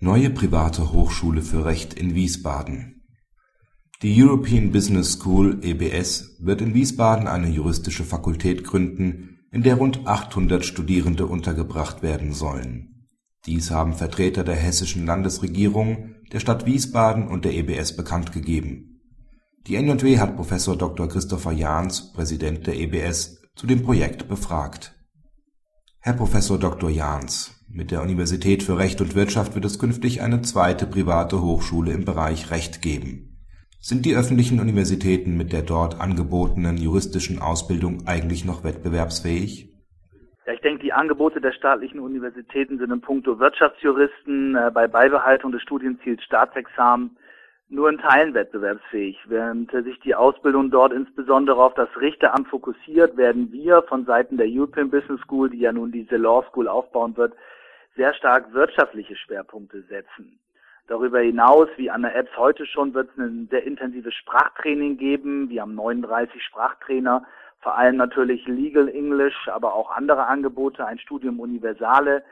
Neue private Hochschule für Recht in Wiesbaden Die European Business School (EBS) wird in Wiesbaden eine juristische Fakultät gründen, in der rund 800 Studierende untergebracht werden sollen. Dies haben Vertreter der hessischen Landesregierung, der Stadt Wiesbaden und der EBS bekanntgegeben. Die NJW hat Prof. Dr. Christopher Jahns, Präsident der EBS, zu dem Projekt befragt. Herr Prof. Dr. Jahns mit der Universität für Recht und Wirtschaft wird es künftig eine zweite private Hochschule im Bereich Recht geben. Sind die öffentlichen Universitäten mit der dort angebotenen juristischen Ausbildung eigentlich noch wettbewerbsfähig? Ja, ich denke, die Angebote der staatlichen Universitäten sind in puncto Wirtschaftsjuristen äh, bei Beibehaltung des Studienziels Staatsexamen nur in Teilen wettbewerbsfähig. Während sich die Ausbildung dort insbesondere auf das Richteramt fokussiert, werden wir von Seiten der European Business School, die ja nun diese Law School aufbauen wird, sehr stark wirtschaftliche Schwerpunkte setzen. Darüber hinaus, wie an der Apps heute schon, wird es ein sehr intensives Sprachtraining geben. Wir haben 39 Sprachtrainer, vor allem natürlich Legal English, aber auch andere Angebote, ein Studium Universale,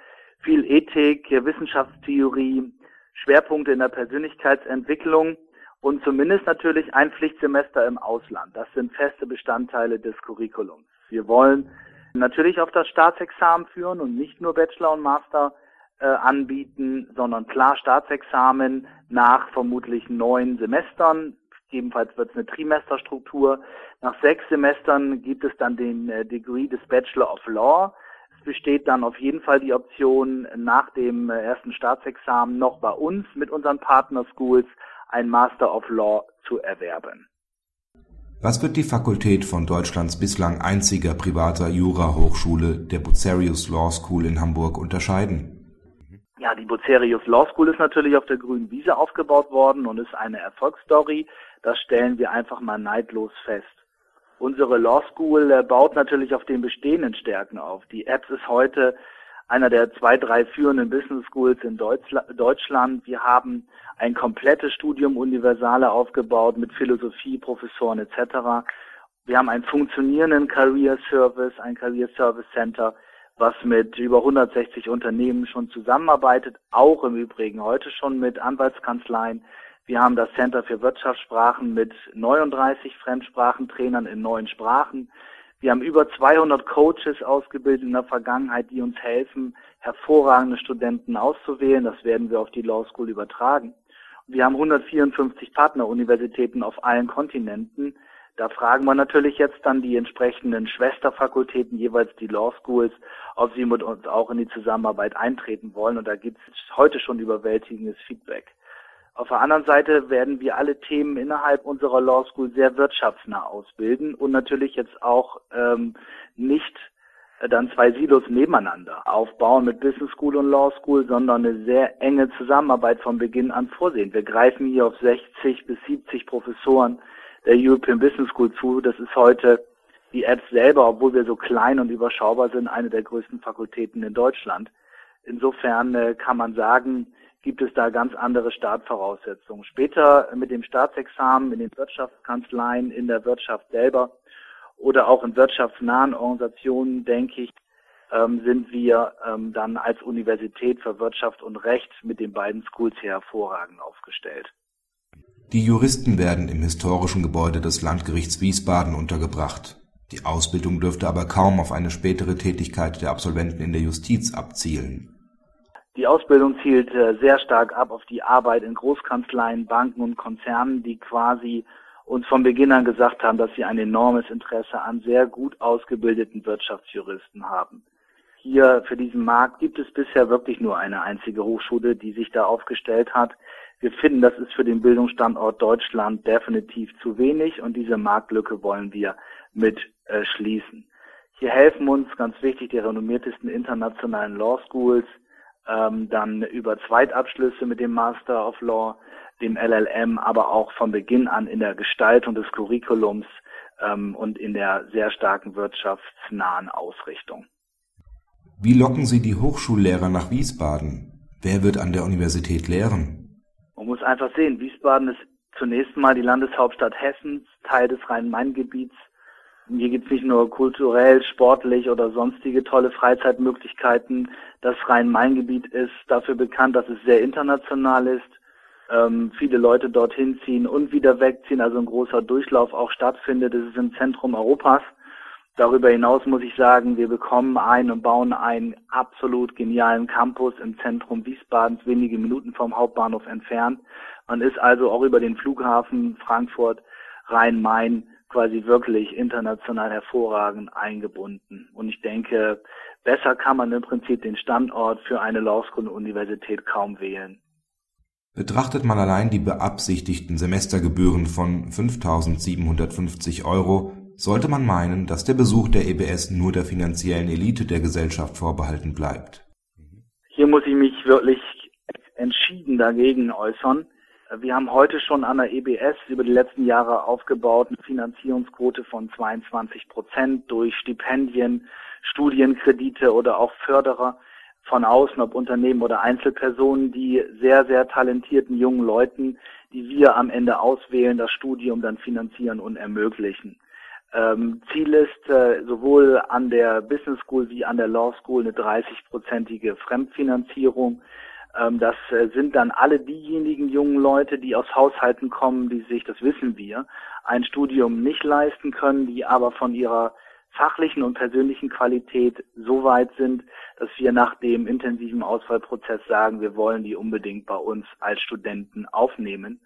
viel Ethik, Wissenschaftstheorie, Schwerpunkte in der Persönlichkeitsentwicklung und zumindest natürlich ein Pflichtsemester im Ausland. Das sind feste Bestandteile des Curriculums. Wir wollen natürlich auf das Staatsexamen führen und nicht nur Bachelor und Master äh, anbieten, sondern klar Staatsexamen nach vermutlich neun Semestern. Jedenfalls wird es eine Trimesterstruktur. Nach sechs Semestern gibt es dann den äh, Degree des Bachelor of Law. Es besteht dann auf jeden Fall die Option, nach dem äh, ersten Staatsexamen noch bei uns mit unseren Partner ein Master of Law zu erwerben. Was wird die Fakultät von Deutschlands bislang einziger privater Jura-Hochschule, der Bucerius Law School in Hamburg, unterscheiden? Ja, die Bucerius Law School ist natürlich auf der grünen Wiese aufgebaut worden und ist eine Erfolgsstory. Das stellen wir einfach mal neidlos fest. Unsere Law School äh, baut natürlich auf den bestehenden Stärken auf. Die Apps ist heute einer der zwei, drei führenden Business Schools in Deutschland. Wir haben ein komplettes Studium Universale aufgebaut mit Philosophie, Professoren etc. Wir haben einen funktionierenden Career Service, ein Career Service Center, was mit über 160 Unternehmen schon zusammenarbeitet, auch im Übrigen heute schon mit Anwaltskanzleien. Wir haben das Center für Wirtschaftssprachen mit 39 Fremdsprachentrainern in neun Sprachen. Wir haben über 200 Coaches ausgebildet in der Vergangenheit, die uns helfen, hervorragende Studenten auszuwählen. Das werden wir auf die Law School übertragen. Wir haben 154 Partneruniversitäten auf allen Kontinenten. Da fragen wir natürlich jetzt dann die entsprechenden Schwesterfakultäten, jeweils die Law Schools, ob sie mit uns auch in die Zusammenarbeit eintreten wollen. Und da gibt es heute schon überwältigendes Feedback. Auf der anderen Seite werden wir alle Themen innerhalb unserer Law School sehr wirtschaftsnah ausbilden und natürlich jetzt auch ähm, nicht dann zwei Silos nebeneinander aufbauen mit Business School und Law School, sondern eine sehr enge Zusammenarbeit von Beginn an vorsehen. Wir greifen hier auf 60 bis 70 Professoren der European Business School zu. Das ist heute die Apps selber, obwohl wir so klein und überschaubar sind, eine der größten Fakultäten in Deutschland. Insofern äh, kann man sagen, gibt es da ganz andere Startvoraussetzungen. Später mit dem Staatsexamen in den Wirtschaftskanzleien, in der Wirtschaft selber oder auch in wirtschaftsnahen Organisationen, denke ich, ähm, sind wir ähm, dann als Universität für Wirtschaft und Recht mit den beiden Schools hier hervorragend aufgestellt. Die Juristen werden im historischen Gebäude des Landgerichts Wiesbaden untergebracht. Die Ausbildung dürfte aber kaum auf eine spätere Tätigkeit der Absolventen in der Justiz abzielen. Die Ausbildung zielt äh, sehr stark ab auf die Arbeit in Großkanzleien, Banken und Konzernen, die quasi uns von Beginn an gesagt haben, dass sie ein enormes Interesse an sehr gut ausgebildeten Wirtschaftsjuristen haben. Hier für diesen Markt gibt es bisher wirklich nur eine einzige Hochschule, die sich da aufgestellt hat. Wir finden, das ist für den Bildungsstandort Deutschland definitiv zu wenig und diese Marktlücke wollen wir mit äh, schließen. Hier helfen uns ganz wichtig die renommiertesten internationalen Law Schools, ähm, dann über Zweitabschlüsse mit dem Master of Law, dem LLM, aber auch von Beginn an in der Gestaltung des Curriculums ähm, und in der sehr starken wirtschaftsnahen Ausrichtung. Wie locken Sie die Hochschullehrer nach Wiesbaden? Wer wird an der Universität lehren? Man muss einfach sehen, Wiesbaden ist zunächst mal die Landeshauptstadt Hessens, Teil des Rhein-Main-Gebiets Hier gibt es nicht nur kulturell, sportlich oder sonstige tolle Freizeitmöglichkeiten. Das Rhein-Main-Gebiet ist dafür bekannt, dass es sehr international ist. Ähm, viele Leute dorthin ziehen und wieder wegziehen, also ein großer Durchlauf auch stattfindet. Es ist im Zentrum Europas. Darüber hinaus muss ich sagen, wir bekommen ein und bauen einen absolut genialen Campus im Zentrum Wiesbadens, wenige Minuten vom Hauptbahnhof entfernt. Man ist also auch über den Flughafen Frankfurt, Rhein-Main quasi wirklich international hervorragend eingebunden. Und ich denke, besser kann man im Prinzip den Standort für eine Law School Universität kaum wählen. Betrachtet man allein die beabsichtigten Semestergebühren von 5.750 Euro, sollte man meinen, dass der Besuch der EBS nur der finanziellen Elite der Gesellschaft vorbehalten bleibt. Hier muss ich mich wirklich entschieden dagegen äußern. Wir haben heute schon an der EBS über die letzten Jahre aufgebaut eine Finanzierungsquote von 22 Prozent durch Stipendien, Studienkredite oder auch Förderer von außen, ob Unternehmen oder Einzelpersonen, die sehr, sehr talentierten jungen Leuten, die wir am Ende auswählen, das Studium dann finanzieren und ermöglichen. Ähm, Ziel ist äh, sowohl an der Business School wie an der Law School eine 30-prozentige Fremdfinanzierung. Ähm, das äh, sind dann alle diejenigen jungen Leute, die aus Haushalten kommen, die sich, das wissen wir, ein Studium nicht leisten können, die aber von ihrer fachlichen und persönlichen Qualität so weit sind, dass wir nach dem intensiven Auswahlprozess sagen, wir wollen die unbedingt bei uns als Studenten aufnehmen.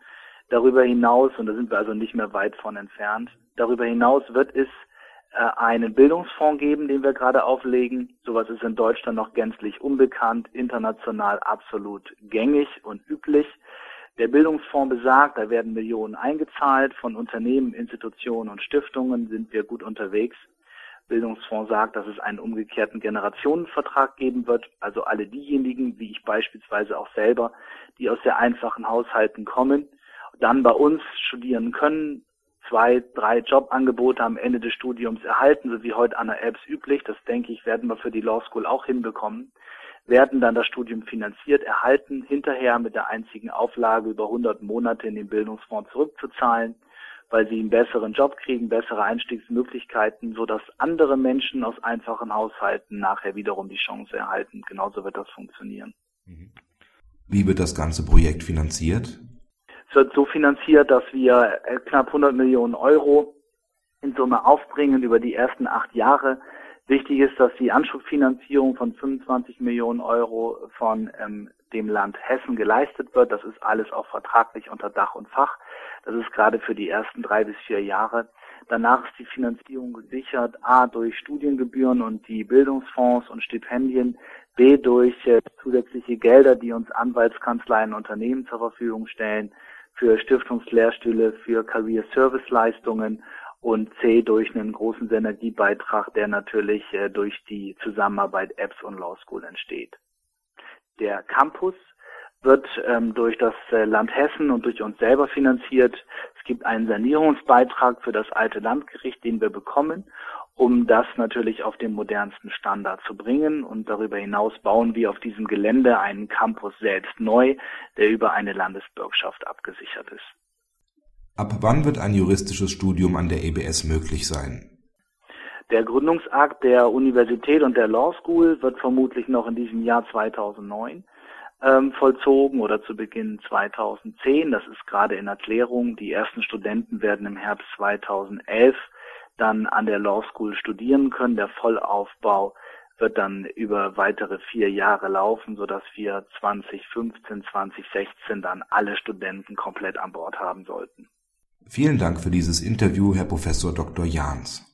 Darüber hinaus, und da sind wir also nicht mehr weit von entfernt, darüber hinaus wird es äh, einen Bildungsfonds geben, den wir gerade auflegen. Sowas ist in Deutschland noch gänzlich unbekannt, international absolut gängig und üblich. Der Bildungsfonds besagt, da werden Millionen eingezahlt von Unternehmen, Institutionen und Stiftungen, sind wir gut unterwegs. Bildungsfonds sagt, dass es einen umgekehrten Generationenvertrag geben wird. Also alle diejenigen, wie ich beispielsweise auch selber, die aus sehr einfachen Haushalten kommen, dann bei uns studieren können, zwei, drei Jobangebote am Ende des Studiums erhalten, so wie heute an der EBS üblich. Das denke ich, werden wir für die Law School auch hinbekommen. Werden dann das Studium finanziert, erhalten, hinterher mit der einzigen Auflage über 100 Monate in den Bildungsfonds zurückzuzahlen weil sie einen besseren Job kriegen, bessere Einstiegsmöglichkeiten, so dass andere Menschen aus einfachen Haushalten nachher wiederum die Chance erhalten. Genauso wird das funktionieren. Mhm. Wie wird das ganze Projekt finanziert? Es wird so finanziert, dass wir äh, knapp 100 Millionen Euro in Summe aufbringen über die ersten acht Jahre. Wichtig ist, dass die Anschubfinanzierung von 25 Millionen Euro von ähm, dem Land Hessen geleistet wird. Das ist alles auch vertraglich unter Dach und Fach. Das ist gerade für die ersten drei bis vier Jahre. Danach ist die Finanzierung gesichert, a durch Studiengebühren und die Bildungsfonds und Stipendien, b durch äh, zusätzliche Gelder, die uns Anwaltskanzleien und Unternehmen zur Verfügung stellen, für Stiftungslehrstühle, für Career Service Leistungen und C durch einen großen Synergiebeitrag, der natürlich äh, durch die Zusammenarbeit Apps und Law School entsteht. Der Campus wird ähm, durch das äh, Land Hessen und durch uns selber finanziert. Es gibt einen Sanierungsbeitrag für das alte Landgericht, den wir bekommen, um das natürlich auf den modernsten Standard zu bringen. Und darüber hinaus bauen wir auf diesem Gelände einen Campus selbst neu, der über eine Landesbürgschaft abgesichert ist. Ab wann wird ein juristisches Studium an der EBS möglich sein? Der Gründungsakt der Universität und der Law School wird vermutlich noch in diesem Jahr 2009 ähm, vollzogen oder zu Beginn 2010. Das ist gerade in Erklärung. Die ersten Studenten werden im Herbst 2011 dann an der Law School studieren können. Der Vollaufbau wird dann über weitere vier Jahre laufen, sodass wir 2015, 2016 dann alle Studenten komplett an Bord haben sollten. Vielen Dank für dieses Interview, Herr Professor Dr. Jahns.